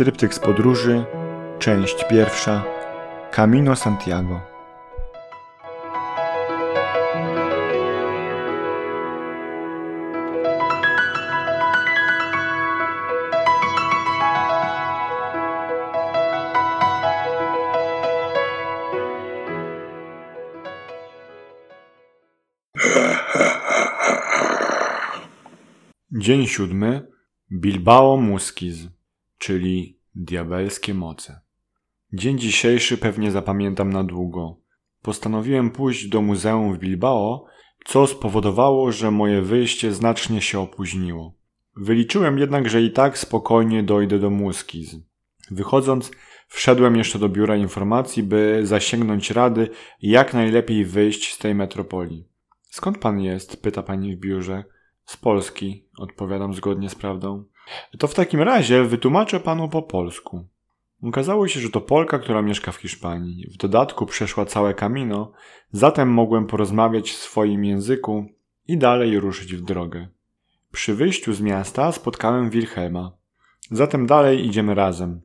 Tryptyk z podróży, część pierwsza, Camino Santiago. Dzień siódmy. Bilbao Muskiz, czyli diabelskie moce. Dzień dzisiejszy pewnie zapamiętam na długo. Postanowiłem pójść do muzeum w Bilbao, co spowodowało, że moje wyjście znacznie się opóźniło. Wyliczyłem jednak, że i tak spokojnie dojdę do Muskiz. Wychodząc, wszedłem jeszcze do biura informacji, by zasięgnąć rady, jak najlepiej wyjść z tej metropolii. Skąd pan jest? pyta pani w biurze. Z Polski, odpowiadam zgodnie z prawdą. To w takim razie wytłumaczę panu po polsku. Okazało się, że to Polka, która mieszka w Hiszpanii. W dodatku przeszła całe Camino, zatem mogłem porozmawiać w swoim języku i dalej ruszyć w drogę. Przy wyjściu z miasta spotkałem Wilhelma. Zatem dalej idziemy razem.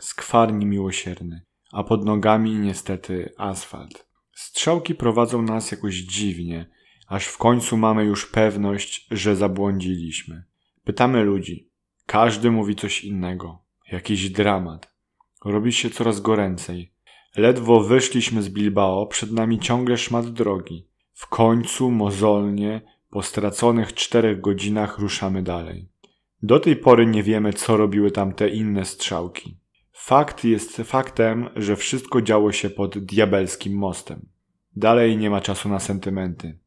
Skwarni miłosierny, a pod nogami niestety asfalt. Strzałki prowadzą nas jakoś dziwnie, aż w końcu mamy już pewność, że zabłądziliśmy. Pytamy ludzi. Każdy mówi coś innego. Jakiś dramat. Robi się coraz goręcej. Ledwo wyszliśmy z Bilbao, przed nami ciągle szmat drogi. W końcu, mozolnie, po straconych czterech godzinach ruszamy dalej. Do tej pory nie wiemy, co robiły tam te inne strzałki. Fakt jest faktem, że wszystko działo się pod diabelskim mostem. Dalej nie ma czasu na sentymenty.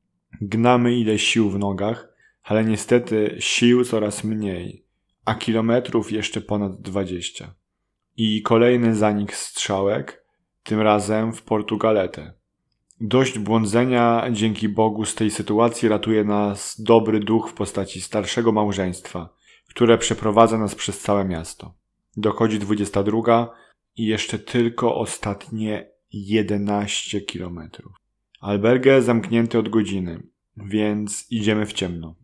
Gnamy ile sił w nogach, ale niestety sił coraz mniej, a kilometrów jeszcze ponad dwadzieścia. I kolejny zanik strzałek, tym razem w Portugaletę. Dość błądzenia dzięki Bogu z tej sytuacji ratuje nas dobry duch w postaci starszego małżeństwa, które przeprowadza nas przez całe miasto. Dochodzi 22 i jeszcze tylko ostatnie 11 kilometrów. Albergę zamknięty od godziny, więc idziemy w ciemno.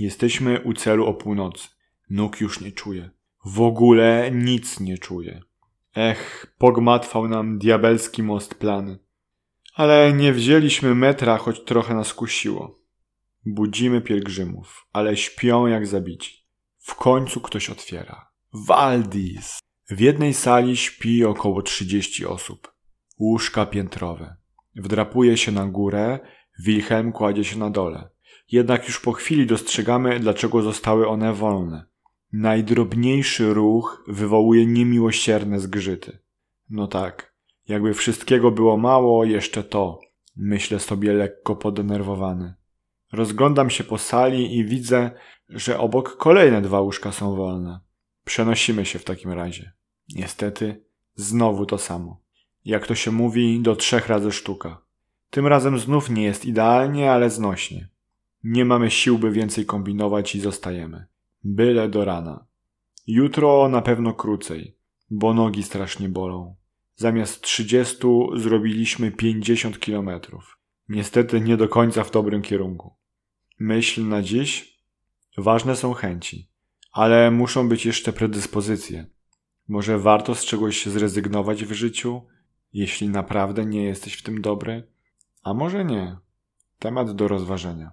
Jesteśmy u celu o północy. Nóg już nie czuję. W ogóle nic nie czuję. Ech, pogmatwał nam diabelski most plany. Ale nie wzięliśmy metra, choć trochę nas kusiło. Budzimy pielgrzymów, ale śpią jak zabici. W końcu ktoś otwiera. Waldis! W jednej sali śpi około 30 osób. Łóżka piętrowe. Wdrapuje się na górę, Wilhelm kładzie się na dole. Jednak już po chwili dostrzegamy, dlaczego zostały one wolne. Najdrobniejszy ruch wywołuje niemiłosierne zgrzyty. No tak, jakby wszystkiego było mało, jeszcze to. Myślę sobie lekko podenerwowany. Rozglądam się po sali i widzę, że obok kolejne dwa łóżka są wolne. Przenosimy się w takim razie. Niestety, znowu to samo. Jak to się mówi, do trzech razy sztuka. Tym razem znów nie jest idealnie, ale znośnie. Nie mamy sił, by więcej kombinować i zostajemy. Byle do rana. Jutro na pewno krócej, bo nogi strasznie bolą. Zamiast 30 zrobiliśmy 50 kilometrów. Niestety nie do końca w dobrym kierunku. Myśl na dziś? Ważne są chęci, ale muszą być jeszcze predyspozycje. Może warto z czegoś zrezygnować w życiu, jeśli naprawdę nie jesteś w tym dobry? A może nie? Temat do rozważenia.